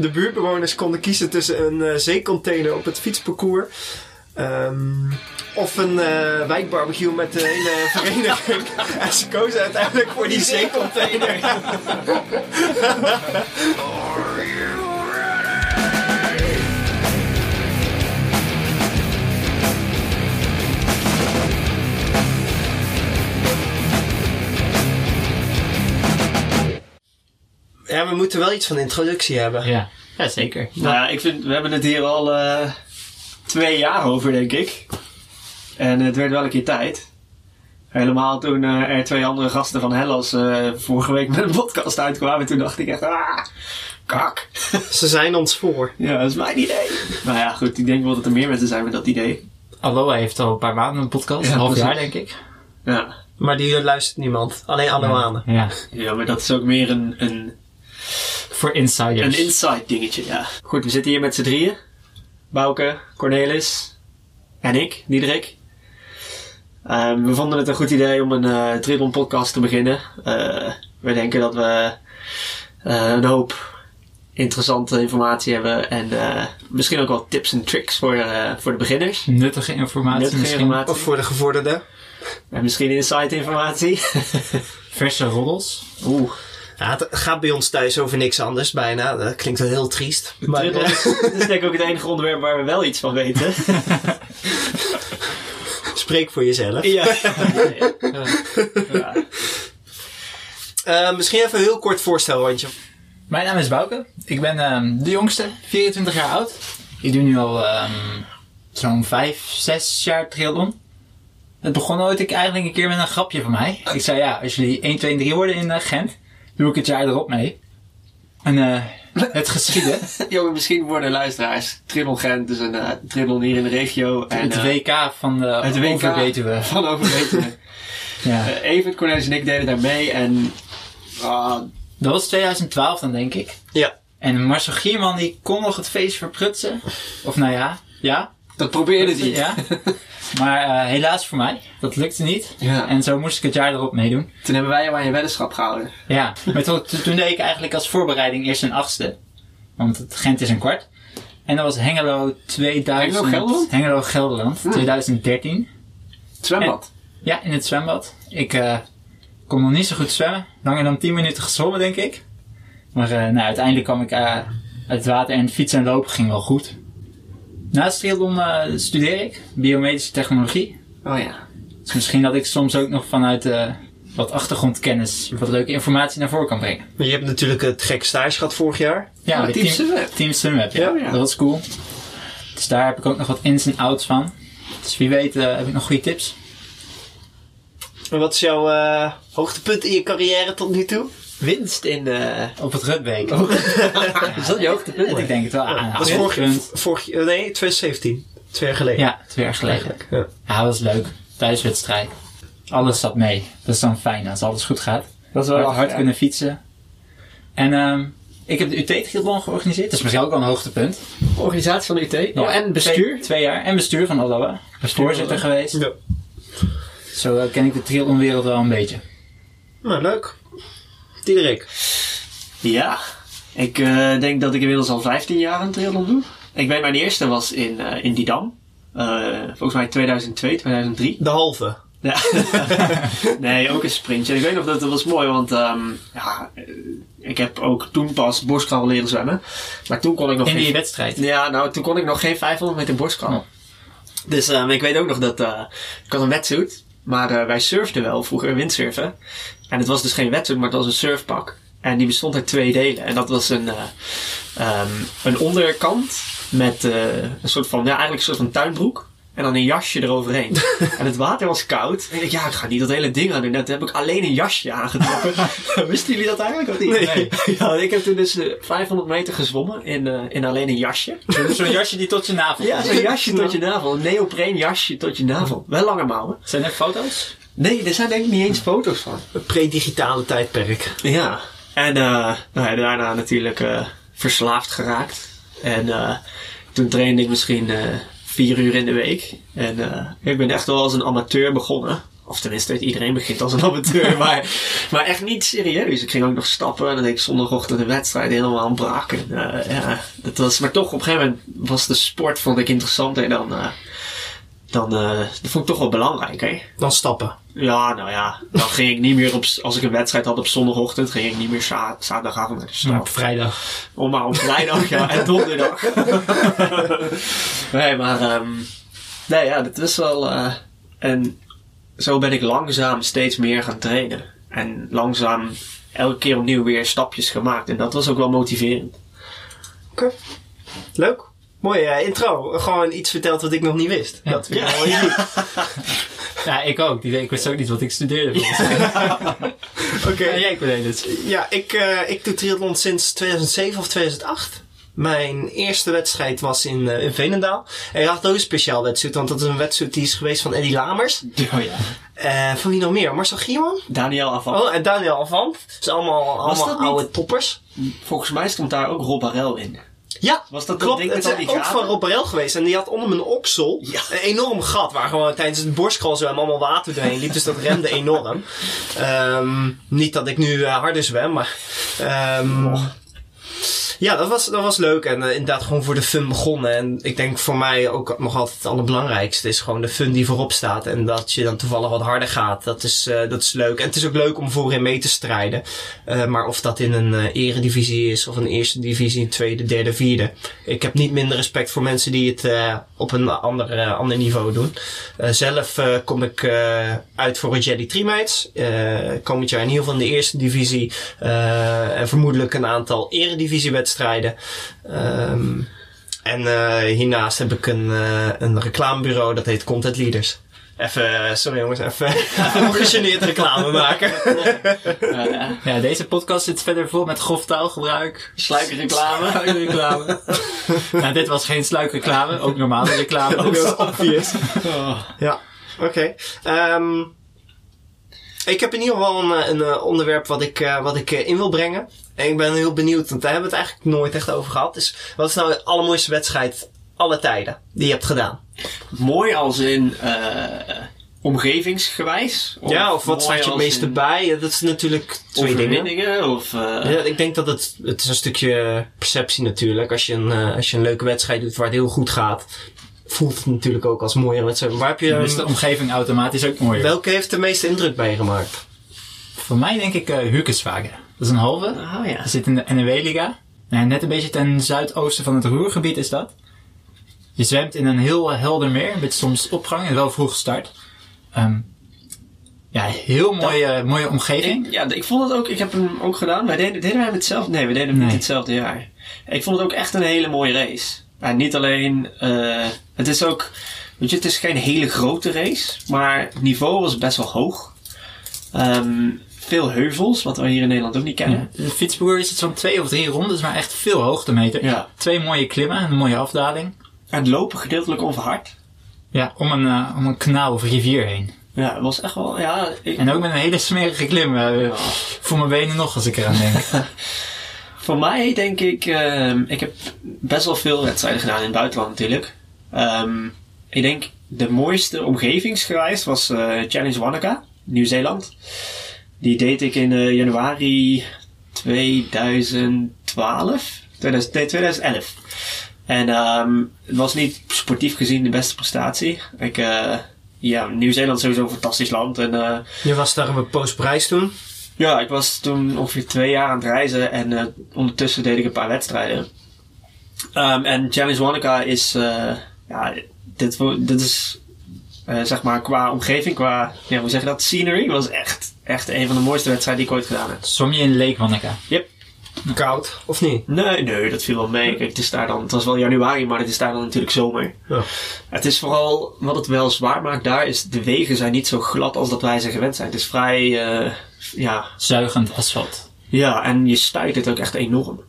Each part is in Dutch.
De buurtbewoners konden kiezen tussen een eh, zeecontainer op het fietsparcours. ehm, of een eh, wijkbarbecue met de hele vereniging. en ze kozen uiteindelijk voor die zeecontainer. ja, we moeten wel iets van introductie hebben. Ja, ja zeker. Nou ja, ik vind, we hebben het hier al eh, twee jaar over, denk ik. En het werd wel een keer tijd. Helemaal toen eh, er twee andere gasten van Hellas eh, vorige week met een podcast uitkwamen. Toen dacht ik echt, ah, kak. Ze zijn ons voor. Ja, dat is mijn idee. nou ja, goed, ik denk wel dat er meer mensen zijn met dat idee. Aloha heeft al een paar maanden een podcast. Ja, een half jaar denk ik. Ja. Maar die luistert niemand. Alleen Aloanen. Ja. ja, maar dat is ook meer een, een, Voor insiders. een inside dingetje, ja. Goed, we zitten hier met z'n drieën. Bouke, Cornelis en ik, Diederik. Ehm, we vonden het een goed idee om een uh, triathlon podcast te beginnen. Eh, we denken dat we eh, een hoop interessante informatie hebben en eh, misschien ook wel tips en tricks voor, eh, voor de beginners. Nuttige informatie Nuttige misschien. informatie. Of voor de gevorderden. En misschien inside informatie. Verse roddels. Oeh. Ja, het gaat bij ons thuis over niks anders bijna. Dat klinkt wel heel triest. Maar, eh, is, dat is denk ik ook het enige onderwerp waar we wel iets van weten. spreek voor jezelf. ja. ja. Eh, misschien even een heel kort voorstelrondje. Mijn naam is Bouke. Ik ben ehm, de jongste, 24 jaar oud. Ik doe nu al ehm, zo'n 5, 6 jaar triathlon. Het begon ooit ik eigenlijk een keer met een grapje van mij. Ik zei ja, als jullie 1, 2 en 3 worden in eh, Gent, doe ik het jaar erop mee. En eh, het geschiedde. Jongen, misschien worden luisteraars. Triathlon Gent is een uh, triathlon hier in de regio. En, het eh, WK van de het WK Overbetuwe. Van Overbetuwe. Ja. Eh, Evert, Cornelis en ik deden daar mee. En ah, Dat was 2012 dan denk ik. Ja. En Marcel Gierman die kon nog het feest verprutsen. Of nou ja, ja. Dat probeerde hij. Ja. Maar eh, helaas voor mij, dat lukte niet. Ja. En zo moest ik het jaar erop meedoen. Toen hebben wij jou aan je weddenschap gehouden. Ja, maar toen, toen deed ik eigenlijk als voorbereiding eerst een achtste. Want het Gent is een kwart. En dat was Hengelo 2000. Hengelo-Gelderland? Hengelo Gelderland, 2013. Het zwembad. Ja, in het zwembad. Ik eh, kon nog niet zo goed zwemmen. Langer dan 10 minuten gezwommen, denk ik. Maar eh, nou, uiteindelijk kwam ik uit het water en fietsen en lopen ging wel goed. Naast triathlon eh, studeer ik biomedische technologie. Oh ja. Dus misschien dat ik soms ook nog vanuit eh, wat achtergrondkennis wat leuke informatie naar voren kan brengen. Maar je hebt natuurlijk het gek stage gehad vorig jaar. Ja, Oh, Team Sunweb. Team Sunweb, ja. Dat was cool. Dus daar heb ik ook nog wat ins en outs van. Dus wie weet eh, heb ik nog goede tips. En wat is jouw eh, hoogtepunt in je carrière tot nu toe? Winst in de... Op het Rutbeek. Is dat je hoogtepunt? Ik denk het wel. Dat nou, vorig, vorig, eh, nee, 2017. Twee jaar geleden. Ja, twee jaar geleden. Ja. Ja, dat was leuk. Thuiswedstrijd. Alles zat mee. Dat is dan fijn als alles goed gaat. Dat is Hard, wel hard kunnen fietsen. En ehm ik heb de UT-triathlon georganiseerd. Dat is misschien ook wel een hoogtepunt. Organisatie van de UT. Ja, Oh, en bestuur. Twee, twee jaar. En bestuur van Aloha. Voorzitter geweest. Ja. Zo eh, ken ik de triathlonwereld wel een beetje. Nou, leuk. Diederik. Ja, ik eh, denk dat ik inmiddels al 15 jaar een triathlon doe. Ik weet, mijn eerste was in, eh, in Didam. Eh, volgens mij 2002, 2003. De halve. Ja. nee, ook een sprintje. Ik weet nog dat het was mooi, want ehm, ja, ik heb ook toen pas borstkrabbel leren zwemmen. Maar toen kon ik nog In geen- die wedstrijd. Ja, nou, toen kon ik nog geen 500 meter borstkrabbel. Oh. Dus ehm, ik weet ook nog dat ik had een wetsuit. Maar wij surfden wel vroeger, windsurfen. En het was dus geen wetsuit, maar het was een surfpak. En die bestond uit twee delen. En dat was een, eh, ehm, een onderkant met eh, een soort van, ja, eigenlijk een soort van tuinbroek. En dan een jasje eroverheen. en het water was koud. En ik dacht, ja, ik ga niet dat hele ding aan doen. Net heb ik alleen een jasje aangetrokken. Wisten jullie dat eigenlijk of niet? Nee. Ja, ik heb toen dus eh, 500 meter gezwommen in, eh, in alleen een jasje. Zo'n jasje die tot je navel Ja, zo'n jasje tot je navel. Een neopreen jasje tot je navel. Wel lange mouwen. Zijn er foto's? Nee, er zijn denk ik niet eens foto's van. Het pre-digitale tijdperk. Ja. En eh, nou ja, daarna natuurlijk eh, verslaafd geraakt. En eh, toen trainde ik misschien eh, vier uur in de week. En eh, ik ben echt wel als een amateur begonnen. Of tenminste, iedereen begint als een amateur, maar, maar echt niet serieus. Ik ging ook nog stappen en dan deed ik zondagochtend de wedstrijd helemaal brak. En, eh, ja, dat was, maar toch, op een gegeven moment was de sport vond ik interessanter dan, eh, dan eh, dat vond ik toch wel belangrijk, hè. Dan stappen. Ja, nou ja, dan ging ik niet meer op, als ik een wedstrijd had op zondagochtend, ging ik niet meer za zaterdagavond naar de stad. Maar op vrijdag. Om maar op vrijdag, ja, en donderdag. nee, maar, ehm nee, ja, dat is wel, eh en zo ben ik langzaam steeds meer gaan trainen. En langzaam elke keer opnieuw weer stapjes gemaakt. En dat was ook wel motiverend. Oké. Leuk. Mooie eh, intro. Gewoon iets verteld wat ik nog niet wist. Dat vind ik wel uniek. Ja, ik ook. Die- Ik wist ook niet wat ik studeerde. Oké. En jij, Cornelis? Ja, ik, eh, ik doe triathlon sinds 2007 of 2008. Mijn eerste wedstrijd was in, eh, in Veenendaal. En je had ook een speciaal wedstrijd, want dat is een wedstrijd die is geweest van Eddie Lamers. Oh ja. Eh van wie nog meer? Marcel Gierman? Daniel Avant. Oh, en Daniel Avant. Dus allemaal, allemaal niet? oude toppers. Volgens mij stond daar ook Rob Barel in. Ja, Was dat klopt. ding Het met is al die ook gaten? van Rob Barel geweest. En die had onder mijn oksel Ja. een enorm gat. Waar gewoon tijdens het borstkrol zo allemaal water doorheen liep. Dus dat remde enorm. Ehm, niet dat ik nu eh, harder zwem, maar... ehm, ja, dat was, dat was leuk. En eh, inderdaad gewoon voor de fun begonnen. En ik denk voor mij ook nog altijd het allerbelangrijkste is gewoon de fun die voorop staat. En dat je dan toevallig wat harder gaat. Dat is, eh, dat is leuk. En het is ook leuk om voorin mee te strijden. Eh, maar of dat in een eredivisie is of een eerste divisie, een tweede, derde, vierde. Ik heb niet minder respect voor mensen die het op een ander, ander niveau doen. Zelf kom ik uit voor Jelly Trimates. Komend jaar in ieder geval in de eerste divisie. en vermoedelijk een aantal eredivisiewedstrijden. Ehm, en eh, hiernaast heb ik een, eh, een reclamebureau dat heet Content Leaders. Even, eh, sorry jongens, even, ongegeneerd reclame maken. Uh, Ja, deze podcast zit verder vol met grof taalgebruik. Sluikreclame. Sluikreclame. nou, dit was geen sluikreclame, ook normale reclame. Ook dus- zo obvious. Oh. Ja, oké. Ehm, ik heb in ieder geval een, een onderwerp wat ik, eh, wat ik eh, in wil brengen. En ik ben heel benieuwd, want daar hebben we het eigenlijk nooit echt over gehad. Dus wat is nou de allermooiste wedstrijd alle tijden die je hebt gedaan? Mooi als in eh, omgevingsgewijs. ja, of wat staat je het meeste in bij? Ja, Dat is natuurlijk twee dingen. Overwinningen of... eh, Ja, ik denk dat het, het is een stukje perceptie natuurlijk. Als je, een, eh, als je een leuke wedstrijd doet waar het heel goed gaat, voelt het natuurlijk ook als mooie wedstrijd. Waar heb je, Dan is de omgeving automatisch ook mooier. welke heeft de meeste indruk bij je gemaakt? Voor mij denk ik uh, Hukeswagen. Dat is een halve. Oh ja. Dat zit in de NW-liga. Nou, net een beetje ten zuidoosten van het Roergebied is dat. Je zwemt in een heel helder meer, met soms opgang en wel vroeg start. Ehm, ja, heel mooie, mooie omgeving. Ik, ja, ik vond het ook, ik heb hem ook gedaan. Wij deden, deden wij hem hetzelfde? Nee, we deden hem Nee. niet hetzelfde jaar. Ik vond het ook echt een hele mooie race. Ja, niet alleen, eh, het is ook, weet je, het is geen hele grote race, maar het niveau was best wel hoog. Ehm, veel heuvels, wat we hier in Nederland ook niet kennen. Ja, de fietsboer is het zo'n twee of drie rondes, maar echt veel hoogtemeter. Ja. Twee mooie klimmen en een mooie afdaling. En het lopen gedeeltelijk onverhard. Ja, om een, eh, om een kanaal of rivier heen. Ja, het was echt wel, ja, ik- En ook met een hele smerige klim. eh, voor mijn benen nog als ik eraan denk. Voor mij denk ik, ehm, ik heb best wel veel wedstrijden gedaan in het buitenland natuurlijk. Ehm, ik denk de mooiste omgevingsgereis was eh, Challenge Wanaka, Nieuw-Zeeland. Die deed ik in eh, januari 2012, 2000, nee, 2011. En ehm, het was niet sportief gezien de beste prestatie. Ik, eh, ja, Nieuw-Zeeland is sowieso een fantastisch land. En eh, Je was daar op een postprijs toen. ja, ik was toen ongeveer twee jaar aan het reizen en ondertussen deed ik een paar wedstrijden. Ehm, en Challenge Wanaka is, ja, dit, dit is, eh, zeg maar, qua omgeving, qua, ja, hoe zeg je dat, scenery, was echt, echt een van de mooiste wedstrijden die ik ooit gedaan heb. Zwom je in Lake Wanaka? Yep. Koud, of niet? Nee, nee, dat viel wel mee. Kijk, het is daar dan, het was wel januari, maar het is daar dan natuurlijk zomer. Ja. Het is vooral, wat het wel zwaar maakt daar, is de wegen zijn niet zo glad als dat wij ze gewend zijn. Het is vrij, eh, ja, Zuigend asfalt. Ja, en je stuit het ook echt enorm.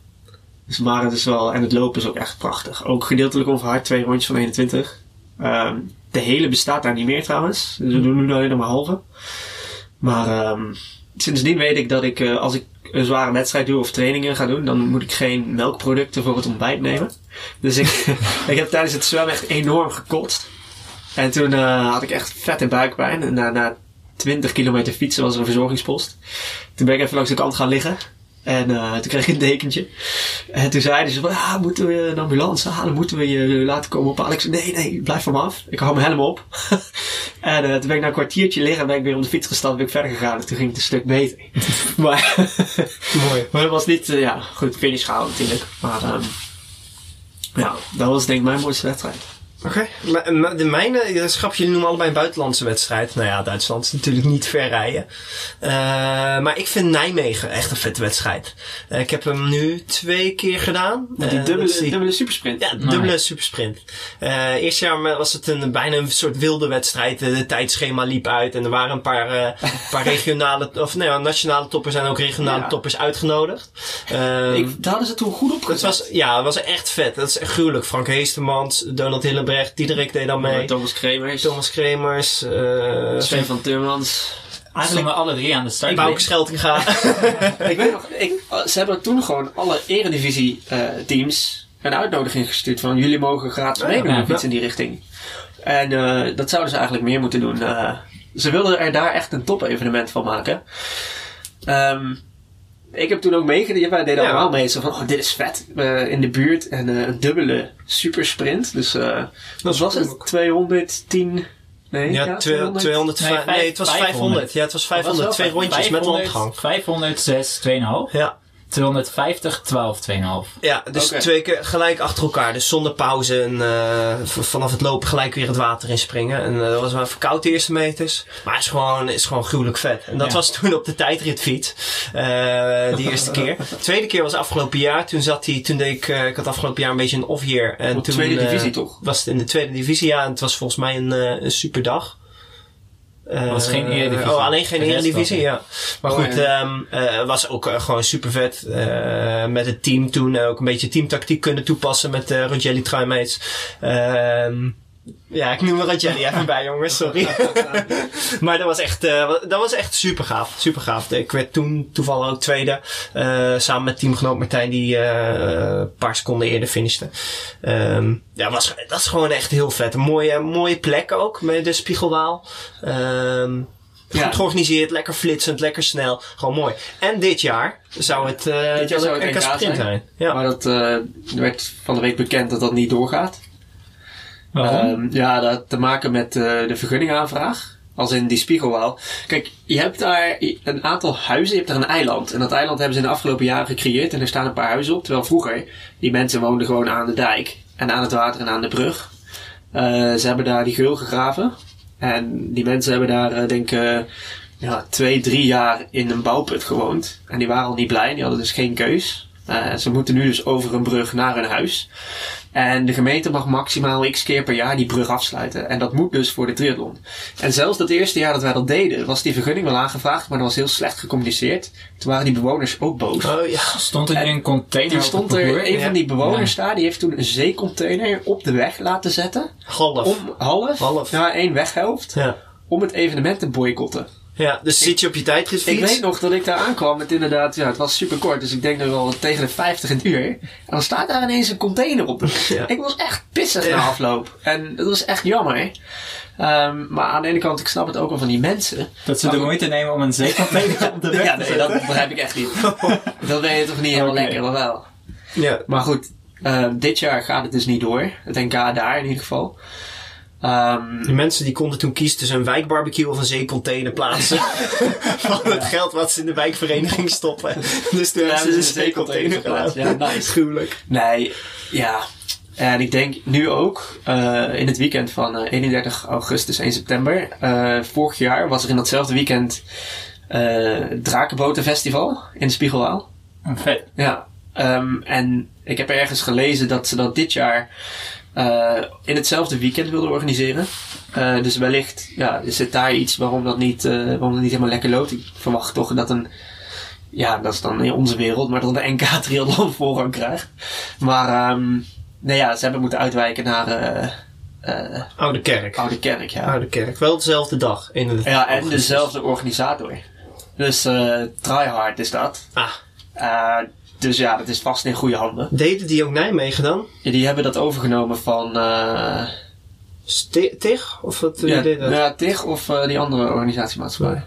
Dus maar het is wel, en het lopen is ook echt prachtig. Ook gedeeltelijk onverhard, twee rondjes van 21. Ehm, de hele bestaat daar niet meer trouwens. Dus we doen nu alleen nog maar halve. Maar ehm, sindsdien weet ik dat ik, eh, als ik een zware wedstrijd doe of trainingen ga doen, dan moet ik geen melkproducten voor het ontbijt nemen. Dus ik, ik heb tijdens het zwemmen echt enorm gekotst. En toen eh, had ik echt vette buikpijn. En na, na 20 kilometer fietsen was er een verzorgingspost. Toen ben ik even langs de kant gaan liggen. En eh, toen kreeg ik een dekentje. En toen zeiden ze van, ja, moeten we een ambulance halen? Moeten we je laten komen ophalen? Ik zei, nee, nee, blijf van me af. Ik hou mijn helm op. en eh, toen ben ik na een kwartiertje liggen en ben ik weer om de fiets gestapt en ben ik verder gegaan. En toen ging het een stuk beter. maar, Mooi. maar dat was niet, eh, ja, goed, finish gehouden natuurlijk. Maar ehm, ja, dat was denk ik mijn mooiste wedstrijd. Oké. Maar De mijne, dat schrap jullie noemen allebei een buitenlandse wedstrijd. Nou ja, Duitsland is natuurlijk niet ver rijden. Eh, maar ik vind Nijmegen echt een vette wedstrijd. Eh, ik heb hem nu twee keer gedaan. Die Eh, dubbele, dat is die- dubbele supersprint. Ja, dubbele supersprint. Eerst jaar was het een, bijna een soort wilde wedstrijd. De, de tijdschema liep uit en er waren een paar, paar regionale, of nee, nationale toppers en ook regionale Ja. toppers uitgenodigd. Ehm, Ik, daar hadden ze toen goed op het was, ja, het was echt vet. Dat is echt gruwelijk. Frank Heestermans, Donald Diederik deed dan mee. Thomas Kremers, Thomas Kremers, eh Sven van Turmans. Eigenlijk we alle drie aan de start. Bouke Scheltinga. ik weet nog, ik, ze hebben toen gewoon alle eredivisie eh, teams een uitnodiging gestuurd van jullie mogen gratis ja, meedoen ja. met iets in die richting. En eh, dat zouden ze eigenlijk meer moeten doen. Eh, ze wilden er daar echt een top-evenement van maken. Ehm, ik heb toen ook meegedaan. Wij deden Ja. allemaal mee. Zo van, oh, dit is vet. Eh, in de buurt. En eh, een dubbele supersprint. Dus eh wat was het? 210... Nee, Ja, ja, 200, 200 Nee, het was 500. 500. Ja, het was 500. wel Twee rondjes met 500, landgang. 506, 2,5. Ja. 250, 12, 2,5. Ja, dus twee keer gelijk achter elkaar. Dus zonder pauze en eh, v- vanaf het lopen gelijk weer het water in springen. En eh, dat was wel even koud de eerste meters. Maar het is gewoon, is gewoon gruwelijk vet. En dat Ja. was toen op de tijdritfiets. eh die eerste keer. De tweede keer was afgelopen jaar. Toen zat hij, toen deed ik, eh, ik had afgelopen jaar een beetje een off year. En Op toen, tweede divisie toch? Was het in de tweede divisie, ja. En het was volgens mij een, eh, een super dag. Eh, Was geen eredivisie. Oh, alleen geen eredivisie, ja. Maar goed, eh, was ook eh, gewoon super vet. met het team toen ook een beetje teamtactiek kunnen toepassen met uh, Rogelli Truimates. Ehm ja, ik noem er Rogelli even bij, jongens, sorry. maar dat was echt, eh, dat was echt super gaaf. Super gaaf. Ik werd toen toevallig ook tweede. eh, samen met teamgenoot Martijn, die eh, een paar seconden eerder finishte. Ehm ja, was, dat is gewoon echt heel vet. Een mooie, mooie plek ook met de Spiegelwaal. Ehm Ja. Goed georganiseerd, lekker flitsend, lekker snel. Gewoon mooi. En dit jaar zou het, eh Dit jaar zou het een sprint zijn. zijn. Ja. Maar dat eh, er werd van de week bekend dat dat niet doorgaat. Ehm, ja, dat te maken met eh, de vergunningaanvraag. Als in die spiegelwaal. Kijk, je hebt daar een aantal huizen, je hebt daar een eiland. En dat eiland hebben ze in de afgelopen jaren gecreëerd. En er staan een paar huizen op. Terwijl vroeger, die mensen woonden gewoon aan de dijk. En aan het water en aan de brug. Eh, ze hebben daar die geul gegraven. En die mensen hebben daar, eh, denk ik, ja, twee, drie jaar in een bouwput gewoond. En die waren al niet blij, die hadden dus geen keus. Ze moeten nu dus over een brug naar hun huis. En de gemeente mag maximaal x keer per jaar die brug afsluiten. En dat moet dus voor de triathlon. En zelfs dat eerste jaar dat wij dat deden, was die vergunning wel aangevraagd, maar dat was heel slecht gecommuniceerd. Toen waren die bewoners ook boos. Oh ja. Stond er nu een container Toen stond er een Ja. van die bewoners daar, die heeft toen een zeecontainer op de weg laten zetten. Golf. Om half, Half. ja, één weghelft, Ja. om het evenement te boycotten. Ja, dus zit je op je tijdritfiets. Ik weet nog dat ik daar aankwam met inderdaad, ja, het was super kort, dus ik denk nog wel tegen de 50 een uur. En dan staat daar ineens een container op. Ja. Ik was echt pissig Ja. na afloop. En dat was echt jammer. Ehm, maar aan de ene kant, ik snap het ook wel van die mensen. Dat ze de moeite nemen om een zeecontainer op de weg Ja, te nee, zetten. dat begrijp ik echt niet. dat ben je toch niet helemaal lekker, maar wel. Ja. Maar goed, ehm, dit jaar gaat het dus niet door. Het NK daar in ieder geval. Ehm, De mensen die konden toen kiezen tussen een wijkbarbecue of een zeecontainer plaatsen. Van het geld wat ze in de wijkvereniging stoppen. Dus toen Ja, hebben ze een zeecontainer geplaatst. Ja, nice. Gruwelijk. Nee, ja. En ik denk nu ook, eh, in het weekend van eh, 31 augustus 1 september. eh, vorig jaar was er in datzelfde weekend eh Drakenbotenfestival in de Spiegelwaal. Vet. Ja. Ehm, en ik heb ergens gelezen dat ze dat dit jaar eh, in hetzelfde weekend wilden organiseren. Eh, dus wellicht ja, zit daar iets waarom dat, niet, eh, waarom dat niet helemaal lekker loopt. Ik verwacht toch dat een ja, dat is dan in onze wereld, maar dan de NK triathlon voorrang krijgt. Maar nee, ja, ze hebben moeten uitwijken naar Oude kerk. Oude Kerk, ja. Oude kerk. Wel dezelfde dag. In het Ja, en dezelfde organisator. Dus Tryhard is dat. Ah, dus ja, dat is vast in goede handen. deden die ook Nijmegen dan? Ja, Die hebben dat overgenomen van, eh TIG? Of wat Ja, deed dat? ja, TIG of eh, die andere organisatiemaatschappij.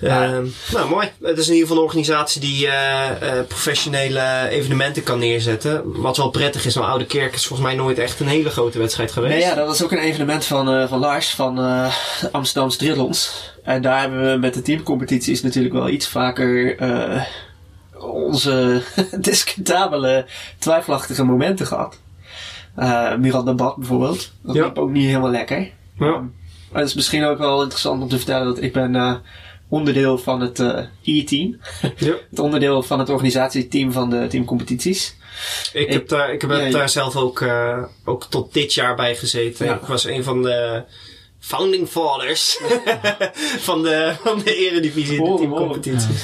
Ehm, nou, mooi. Het is in ieder geval een organisatie die eh, eh, professionele evenementen kan neerzetten. Wat wel prettig is, want Oude Kerk is volgens mij nooit echt een hele grote wedstrijd geweest. Nee, ja, dat was ook een evenement van, eh, van Lars van eh Amsterdamse Triathlons. En daar hebben we met de teamcompetities natuurlijk wel iets vaker eh, onze discutabele, twijfelachtige momenten gehad. Eh Miranda Bad bijvoorbeeld. Dat Ja. liep ook niet helemaal lekker. Ja. Maar het is misschien ook wel interessant om te vertellen dat ik ben eh, onderdeel van het eh E-team. Ja. Het onderdeel van het organisatieteam van de teamcompetities. Ik, Ik- heb daar, ik heb Ja, daar zelf ook, ook tot dit jaar bij gezeten. Ik was een van de founding fathers van, de, van de eredivisie, de Oh, teamcompetitie.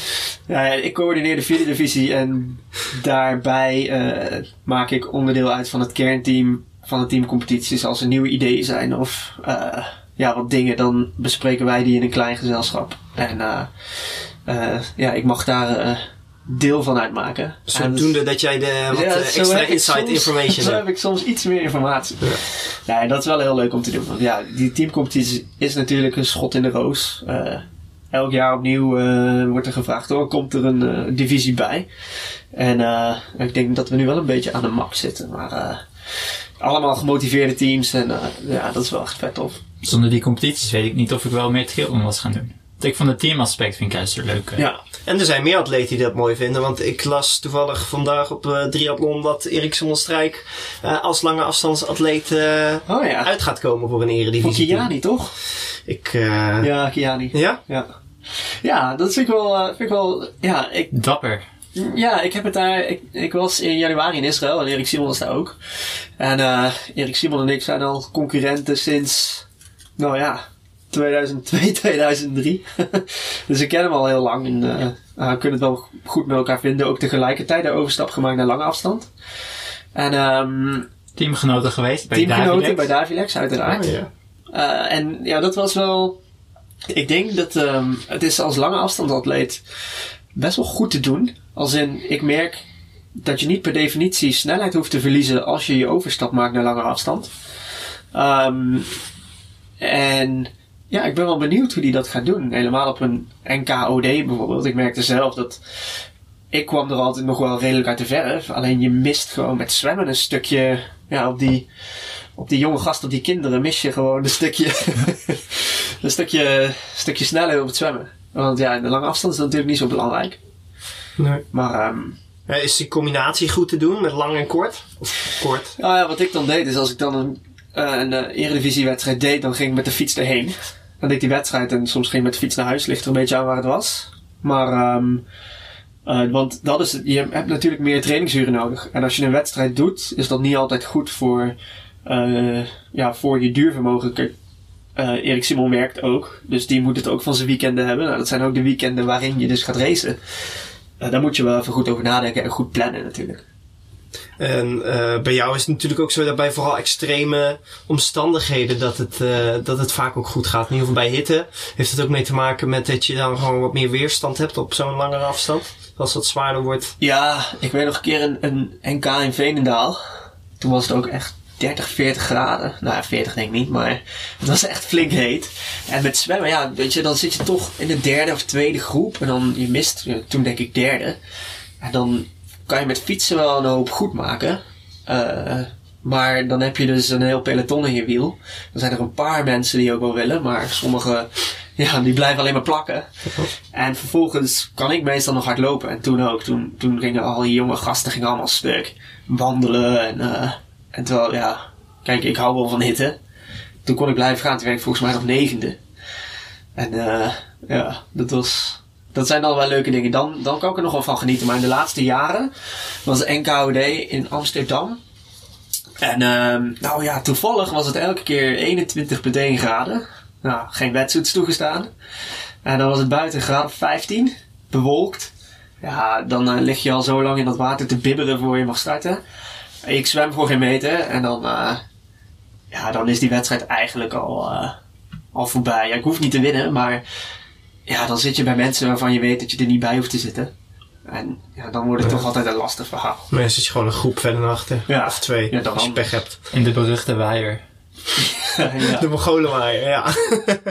Ja, ja, ik coördineer de vierde divisie en daarbij eh, maak ik onderdeel uit van het kernteam van de teamcompetities. Als er nieuwe ideeën zijn of eh, ja, wat dingen, dan bespreken wij die in een klein gezelschap. En eh, ja, ik mag daar deel van uitmaken. Zodoende dat jij de wat Ja, eh, extra inside soms- information Zo hebt. heb ik soms iets meer informatie. Ja. en dat is wel heel leuk om te doen. Want ja, die teamcompetitie is natuurlijk een schot in de roos. Eh, elk jaar opnieuw eh, wordt er gevraagd, oh, komt er een divisie bij? En eh, ik denk dat we nu wel een beetje aan de max zitten. Maar eh, allemaal gemotiveerde teams en ja, dat is wel echt vet tof. Zonder die competities weet ik niet of ik wel meer triathlon was gaan doen. Ik vond het teamaspect vind ik juist leuk. Ja, En er zijn meer atleten die dat mooi vinden. Want ik las toevallig vandaag op eh Triathlon dat Erik Zonnestrijk eh als lange afstandsatleet eh, oh ja. uit gaat komen voor een Van eredivisie. Kiani toch? Ik, eh, Ja, Kiani. ja? Ja. Ja, dat vind ik wel, eh, vind ik wel, ja, ik, Dapper. Ja, ik heb het daar. Ik, ik was in januari in Israël en Erik Simon was daar ook. En eh Erik Simon en ik zijn al concurrenten sinds, nou ja, 2002, 2003. dus ik ken hem al heel lang en eh, eh, we kunnen het wel goed met elkaar vinden. Ook tegelijkertijd de overstap gemaakt naar lange afstand. En ehm Teamgenoten geweest bij teamgenoten Davilex. bij Davilex, uiteraard. Oh, ja. Eh, en ja, dat was wel. Ik denk dat ehm, het is als lange afstandsatleet best wel goed te doen. Als in, ik merk dat je niet per definitie snelheid hoeft te verliezen als je je overstap maakt naar lange afstand. Ehm, en ja, ik ben wel benieuwd hoe die dat gaat doen. Helemaal op een NKOD bijvoorbeeld. Ik merkte zelf dat ik kwam er altijd nog wel redelijk uit de verf. Alleen je mist gewoon met zwemmen een stukje ja, op die op die jonge gasten, op die kinderen, mis je gewoon een stukje, een stukje, stukje sneller op het zwemmen. Want ja, in de lange afstand is dat natuurlijk niet zo belangrijk. Nee. Maar ehm, Is die combinatie goed te doen met lang en kort? Of kort? nou ja, wat ik dan deed, is als ik dan een, eh, een eh, eredivisiewedstrijd deed, dan ging ik met de fiets erheen. Dan deed die wedstrijd en soms ging met de fiets naar huis, ligt er een beetje aan waar het was. Maar, ehm, eh, want dat is, je hebt natuurlijk meer trainingsuren nodig. En als je een wedstrijd doet, is dat niet altijd goed voor, eh, ja, voor je duurvermogen. Eh, Erik Simon werkt ook, dus die moet het ook van zijn weekenden hebben. Nou, dat zijn ook de weekenden waarin je dus gaat racen. Daar moet je wel even goed over nadenken en goed plannen natuurlijk. En eh, bij jou is het natuurlijk ook zo dat bij vooral extreme omstandigheden dat het, eh, dat het vaak ook goed gaat. In ieder geval bij hitte heeft het ook mee te maken met dat je dan gewoon wat meer weerstand hebt op zo'n langere afstand. Als het zwaarder wordt. Ja, ik weet nog een keer een, een NK in Veenendaal. Toen was het ook echt 30, 40 graden. Nou ja, 40 denk ik niet, maar het was echt flink heet. En met zwemmen, ja, weet je, dan zit je toch in de derde of tweede groep. En dan, je mist, ja, toen denk ik derde. En dan kan je met fietsen wel een hoop goed maken. Eh, maar dan heb je dus een heel peloton in je wiel. Dan zijn er een paar mensen die ook wel willen, maar sommige, ja, die blijven alleen maar plakken. En vervolgens kan ik meestal nog hard lopen. En toen ook. Toen, toen gingen al die jonge gasten gingen allemaal stuk. Wandelen en, eh en terwijl, ja, kijk, ik hou wel van hitte. Toen kon ik blijven gaan. Toen werd ik volgens mij nog negende. En eh ja, dat was... Dat zijn dan wel leuke dingen. Dan, dan kan ik er nog wel van genieten. Maar in de laatste jaren was de NKOD in Amsterdam. En ehm nou ja, toevallig was het elke keer 21,1 graden. Nou, geen wetsuits toegestaan. En dan was het buiten graad of 15, bewolkt. Ja, dan eh, lig je al zo lang in dat water te bibberen voor je mag starten. Ik zwem voor geen meter en dan, eh, ja, dan is die wedstrijd eigenlijk al, eh, al voorbij. Ik hoef niet te winnen, maar ja, dan zit je bij mensen waarvan je weet dat je er niet bij hoeft te zitten. En ja, dan wordt het toch altijd een lastig verhaal. Maar dan zit je gewoon een groep verder naar achter. Ja. Of twee, Ja, dan als je pech hebt. In de beruchte waaier. ja. De Mongolenwaaier, ja.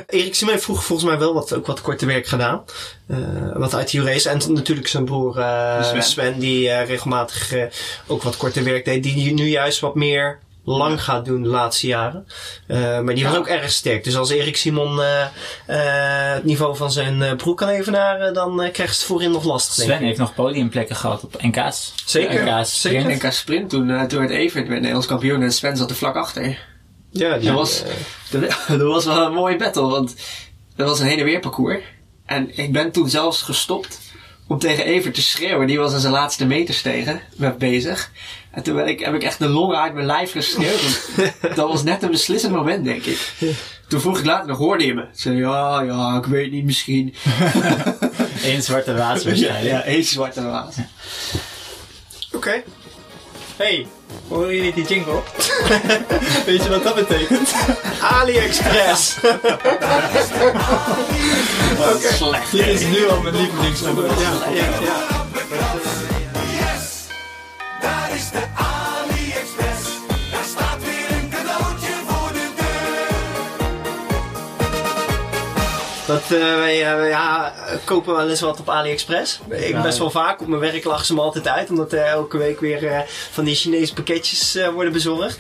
Erik heeft vroeger volgens mij wel wat, ook wat korte werk gedaan. Eh, wat uit race. En natuurlijk zijn broer eh, Sven. Sven. die eh, regelmatig eh, ook wat korte werk deed. Die nu juist wat meer lang gaat doen de laatste jaren. Eh, maar die was ook erg sterk. Dus als Erik Simon eh, eh, het niveau van zijn eh, broer kan evenaren, dan krijgt ze het voorin nog lastig. denk Sven heeft nog podiumplekken gehad op NK's. Zeker, NK's zeker. sprint. NK Sprint, toen, eh, toen werd Evert werd Nederlands kampioen en Sven zat er vlak achter. Ja, die Dat was, dat, dat was wel een mooie battle, want dat was een heen en weer parcours. En ik ben toen zelfs gestopt om tegen Evert te schreeuwen. Die was aan zijn laatste meters tegen, me bezig. En toen ben ik, heb ik echt de longen uit mijn lijf geschreeuwd. dat was net een beslissend moment, denk ik. Toen vroeg ik later nog, hoorde je me? Zei ja, ja, ik weet niet, misschien. Eén zwarte waas waarschijnlijk. ja één zwarte waas. Oké. Hey, horen jullie die jingle? Weet je wat dat betekent? AliExpress. Wat slecht. Dit is nu al mijn lievelingsnummer. ja, ja, ja. Dat, eh, wij eh, ja, kopen wel eens wat op AliExpress. Ik best wel vaak. Op mijn werk lachen ze me altijd uit. Omdat er elke week weer eh, van die Chinese pakketjes eh, worden bezorgd.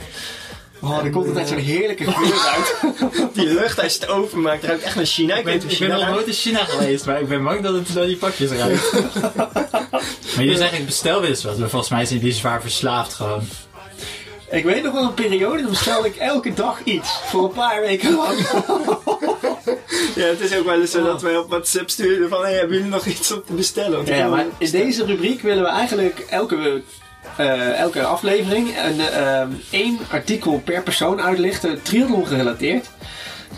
Oh, er komt altijd zo'n heerlijke geur uit. Die lucht, als je het openmaakt, ruikt echt naar China. Ik, Ik ben, ik ben China nog nooit in China geweest, maar ik ben bang dat het door die pakjes ruikt. maar jullie zeggen ik bestel weer eens wat, maar volgens mij zijn die zwaar verslaafd gewoon. Ik weet nog wel een periode, dan bestelde ik elke dag iets. Voor een paar weken lang. Ja, het is ook wel eens zo dat wij op WhatsApp sturen van... Hey, hebben jullie nog iets om te bestellen? Ja, maar in deze rubriek willen we eigenlijk elke, eh, elke aflevering een, ehm, één artikel per persoon uitlichten, triathlon gerelateerd.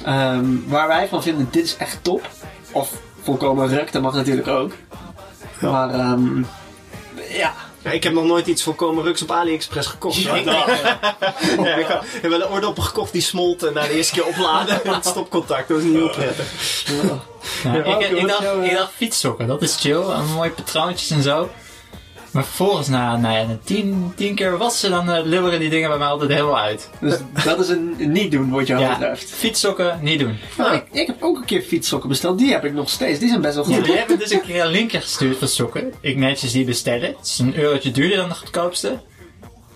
Ehm, waar wij van vinden, dit is echt top. Of volkomen ruk, dat mag natuurlijk ook. Maar ehm, ja, Ja, ik heb nog nooit iets volkomen ruks op AliExpress gekocht. Ja, hoor. Ja, ik heb wel een oordoppen gekocht die smolt eh, na de eerste keer opladen. en het stopcontact, dat was niet heel prettig. Ja, Ja, ik, ik, dacht, is jouw, eh, ik dacht fietssokken, dat is chill, en mooie patroontjes en zo. Maar vervolgens, na, nou ja, tien, tien keer wassen, dan uh, lubberen die dingen bij mij altijd helemaal uit. dus dat is een niet doen wat jou Ja, betreft. fietssokken, niet doen. Nou, ik, ik heb ook een keer fietssokken besteld, die heb ik nog steeds. Die zijn best wel goed. Jullie hebben dus een keer een linkje gestuurd van sokken. Ik netjes die bestellen. Het is een eurotje duurder dan de goedkoopste.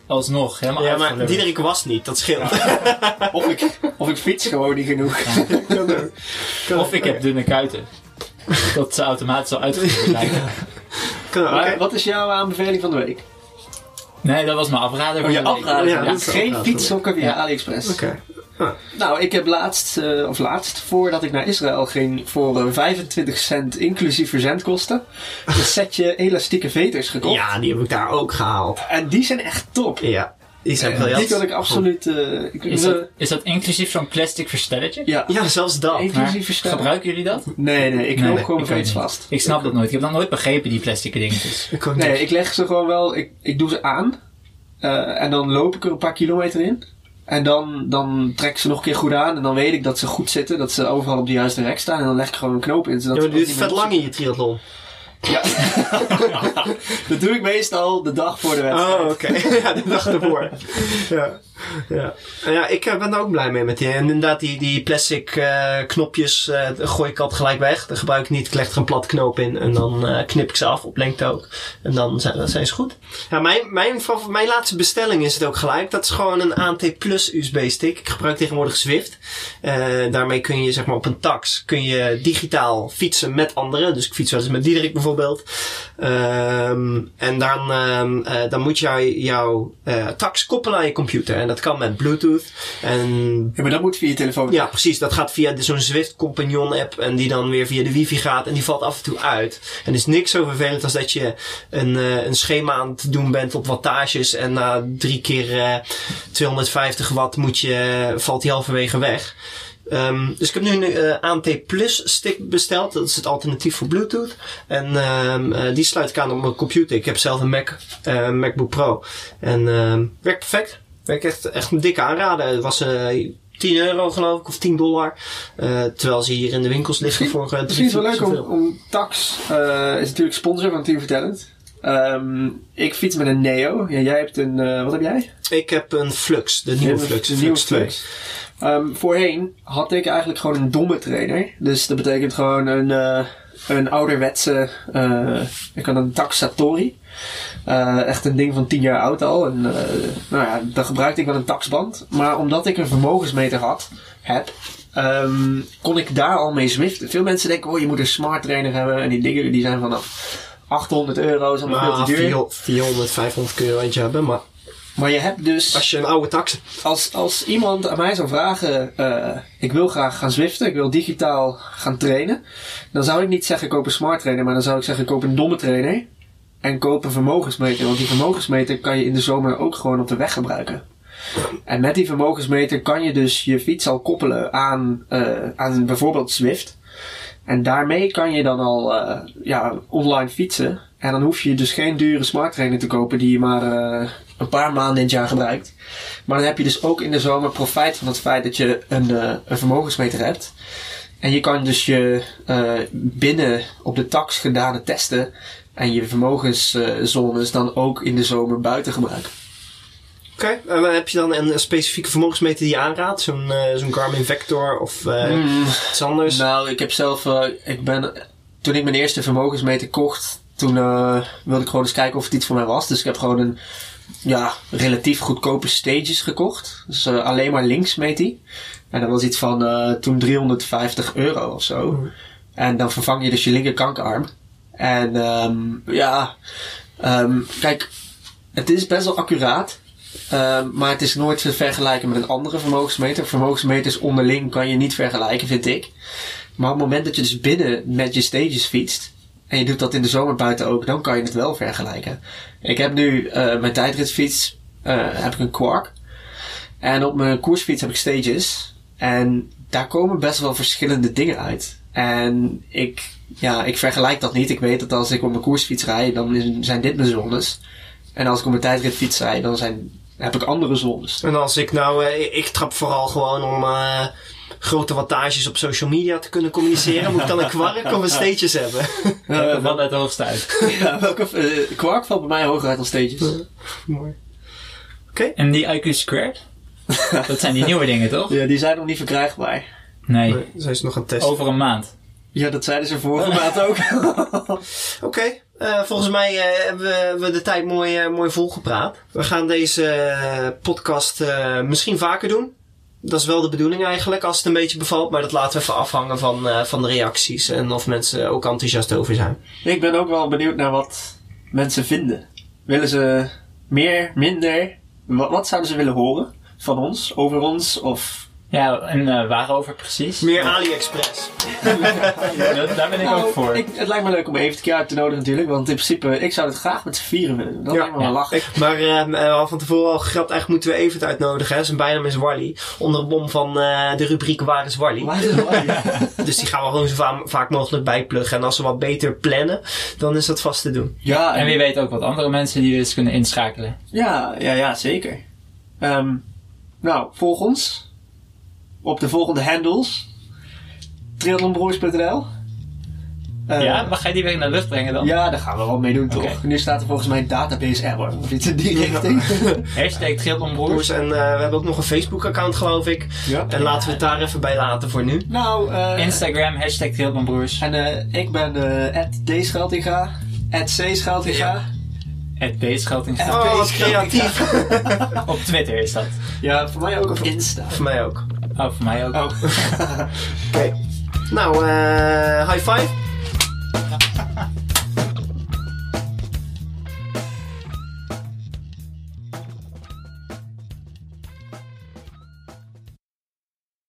Alsnog, helemaal Ja, maar. Diederik was niet, dat scheelt. Of ik, of ik fiets gewoon niet genoeg. Kan ook. Kan Of ik heb dunne kuiten. Dat ze automatisch al uitgevoerd lijken. Wat is jouw aanbeveling van de week? Nee, dat was mijn afrader Oh, je. Ja, Ja, geen fietssokken via Ja. AliExpress. Oké. Nou, ik heb laatst, eh, of laatst, voordat ik naar Israël ging, voor eh, 25 cent inclusief verzendkosten, een setje elastieke veters gekocht. Ja, die heb ik daar ook gehaald. En die zijn echt top. Ja, die zijn briljant. Die kan ik absoluut... eh, ik, Is dat, is dat inclusief zo'n plastic verstelletje? ja, Ja, zelfs dat. inclusief Maar verstellen. gebruiken jullie dat? Nee, nee, ik knoop Nee, gewoon ook veters niet. vast. Ik snap dat nooit. Ik heb dat nooit begrepen, die plastic dingetjes. Ik Nee, niet. ik leg ze gewoon wel, ik, ik doe ze aan. eh, en dan loop ik er een paar kilometer in. En dan, dan trek ik ze nog een keer goed aan. En dan weet ik dat ze goed zitten. Dat ze overal op de juiste rek staan. En dan leg ik gewoon een knoop in. Zodat Ja, maar is vet lang in je triathlon. Ja. dat doe ik meestal de dag voor de wedstrijd. Oh, oké. ja, de dag ervoor. ja. Ja. En ja, ik eh, ben daar ook blij mee met die. En inderdaad, die, die plastic eh, knopjes eh, gooi ik altijd gelijk weg. Dat gebruik ik niet. Ik leg er een plat knoop in en dan knip ik ze af op lengte ook. En dan zijn, zijn ze goed. Ja, mijn, mijn, mijn laatste bestelling is het ook gelijk. Dat is gewoon een ANT Plus USB stick. Ik gebruik tegenwoordig Zwift. Daarmee kun je zeg maar op een tax kun je digitaal fietsen met anderen. Dus ik fiets wel eens met Diederik bijvoorbeeld. Ehm, en dan, ehm, eh, dan moet jij jouw eh, tax koppelen aan je computer. En dat kan met Bluetooth. En Ja, maar dat moet via je telefoon. ja, precies. Dat gaat via zo'n Zwift Companion app. En die dan weer via de wifi gaat. En die valt af en toe uit. En is niks zo vervelend als dat je een, eh, een schema aan het doen bent op wattages. En na drie keer eh 250 watt moet je, valt die halverwege weg. Ehm, dus ik heb nu een eh, ANT Plus stick besteld. Dat is het alternatief voor Bluetooth. En ehm, eh, die sluit ik aan op mijn computer. Ik heb zelf een Mac, eh, MacBook Pro. En ehm werkt perfect. Werkt echt, echt een dikke aanrader. Het was eh 10 euro geloof ik, of 10 dollar. Terwijl ze hier in de winkels liggen voor... eh, Misschien is het wel leuk om, om Tax, eh, is natuurlijk sponsor van Team Vertellend. Ik fiets met een Neo. Ja, jij hebt een... wat heb jij? Ik heb een Flux, de nieuwe Flux. de nieuwe Flux 2. Flux. Ehm, voorheen had ik eigenlijk gewoon een domme trainer. Dus dat betekent gewoon een, eh, een ouderwetse... eh ik had een Taxatori. Eh, echt een ding van 10 jaar oud al. En, nou ja, daar gebruikte ik wel een taxband. Maar omdat ik een vermogensmeter had, heb, ehm, kon ik daar al mee zwiften. Veel mensen denken, oh je moet een smart trainer hebben. En die dingen die zijn vanaf 800 euro, is allemaal veel Maar te duur. 400, 400, 500 euro eentje hebben. Maar Maar je hebt dus... als je een oude tax als, als iemand aan mij zou vragen, eh, ik wil graag gaan zwiften, ik wil digitaal gaan trainen, dan zou ik niet zeggen koop een smart trainer, maar dan zou ik zeggen koop een domme trainer en koop een vermogensmeter. Want die vermogensmeter kan je in de zomer ook gewoon op de weg gebruiken. En met die vermogensmeter kan je dus je fiets al koppelen aan, eh, aan bijvoorbeeld Zwift. En daarmee kan je dan al eh, ja, online fietsen. En dan hoef je dus geen dure smart trainer te kopen die je maar een paar maanden in het jaar gebruikt. Maar dan heb je dus ook in de zomer profijt van het feit dat je een, eh, een vermogensmeter hebt. En je kan dus je eh, binnen op de tax gedane testen en je vermogenszones dan ook in de zomer buiten gebruiken. Oké, en dan heb je dan een specifieke vermogensmeter die je aanraadt? Zo'n eh, zo'n Garmin Vector of Mm. iets anders? Nou, ik heb zelf, eh, ik ben, toen ik mijn eerste vermogensmeter kocht, toen wilde ik gewoon eens kijken of het iets voor mij was. Dus ik heb gewoon een, ja, relatief goedkope Stages gekocht. Dus eh, alleen maar links meet die. En dat was iets van eh, toen 350 euro of zo. En dan vervang je dus je linker kankerarm. En ehm, ja, ehm, kijk, het is best wel accuraat. Ehm, maar het is nooit te vergelijken met een andere vermogensmeter. Vermogensmeters onderling kan je niet vergelijken, vind ik. Maar op het moment dat je dus binnen met je stages fietst, en je doet dat in de zomer buiten ook, dan kan je het wel vergelijken. Ik heb nu eh, mijn tijdritfiets, eh, heb ik een Quark. En op mijn koersfiets heb ik stages. En daar komen best wel verschillende dingen uit. En ik, ja, ik vergelijk dat niet. Ik weet dat als ik op mijn koersfiets rijd, dan zijn dit mijn zones. En als ik op mijn tijdritfiets rijd, dan zijn, heb ik andere zones. En als ik nou, eh, ik trap vooral gewoon om grote wattages op social media te kunnen communiceren. Moet ik dan een kwark of een steetjes hebben? Uh, wat het hoogst uit. ja, welke eh, Quark valt bij mij hoger uit dan stages. Mooi. En die IQ squared? dat zijn die nieuwe dingen, toch? Ja, die zijn nog niet verkrijgbaar. Nee. Nee, zijn ze nog aan het testen. Over een maand. Ja, dat zeiden ze vorige maand ook. Oké, eh, volgens mij eh, hebben we, hebben we de tijd mooi, eh, mooi volgepraat. We gaan deze eh, podcast eh, misschien vaker doen. Dat is wel de bedoeling eigenlijk, als het een beetje bevalt. Maar dat laten we even afhangen van, eh, van de reacties. En of mensen ook enthousiast over zijn. ik ben ook wel benieuwd naar wat mensen vinden. Willen ze meer, minder? Wat, wat zouden ze willen horen van ons, over ons? Of Ja, en eh, waarover precies? Meer AliExpress. Dat- daar ben ik ook voor. Nou, Ik, het lijkt me leuk om even een keer uit te nodigen natuurlijk. Want in principe, ik zou het graag met z'n vieren willen. Dat Ja, lijkt me wel ja. lachen. Ik, maar eh, we hadden van tevoren al gegrapt, eigenlijk moeten we Evert uitnodigen. Hè? Zijn bijnaam is Wally. Onder de bom van eh, de rubriek Waar is Wally? Waar is? Ja. Dus die gaan we gewoon zo va- vaak mogelijk bijpluggen. En als we wat beter plannen, dan is dat vast te doen. Ja, En wie weet ook wat andere mensen die we eens kunnen inschakelen. Ja, ja, ja, zeker. Ehm, nou, volg ons op de volgende handles. Triathlonbroers.nl Eh, ja, mag jij die weer in de lucht brengen dan? Ja, daar gaan we wel mee doen, toch? Nu staat er volgens mij een database error. Of iets in die richting. Hashtag Triathlonbroers. Broers. En eh, we hebben ook nog een Facebook-account, geloof ik. ja. En laten we het daar even bij laten voor nu. Nou, eh, Instagram, hashtag Triathlonbroers. en ik ben eh @d_scheltinga, @c_scheltinga. Het Beetschelting. Ja. Oh, wat creatief. Op Twitter is dat. Ja, voor mij ook op Insta. voor mij ook. Oh, voor mij ook. Oh. Oké. Nou, eh high five.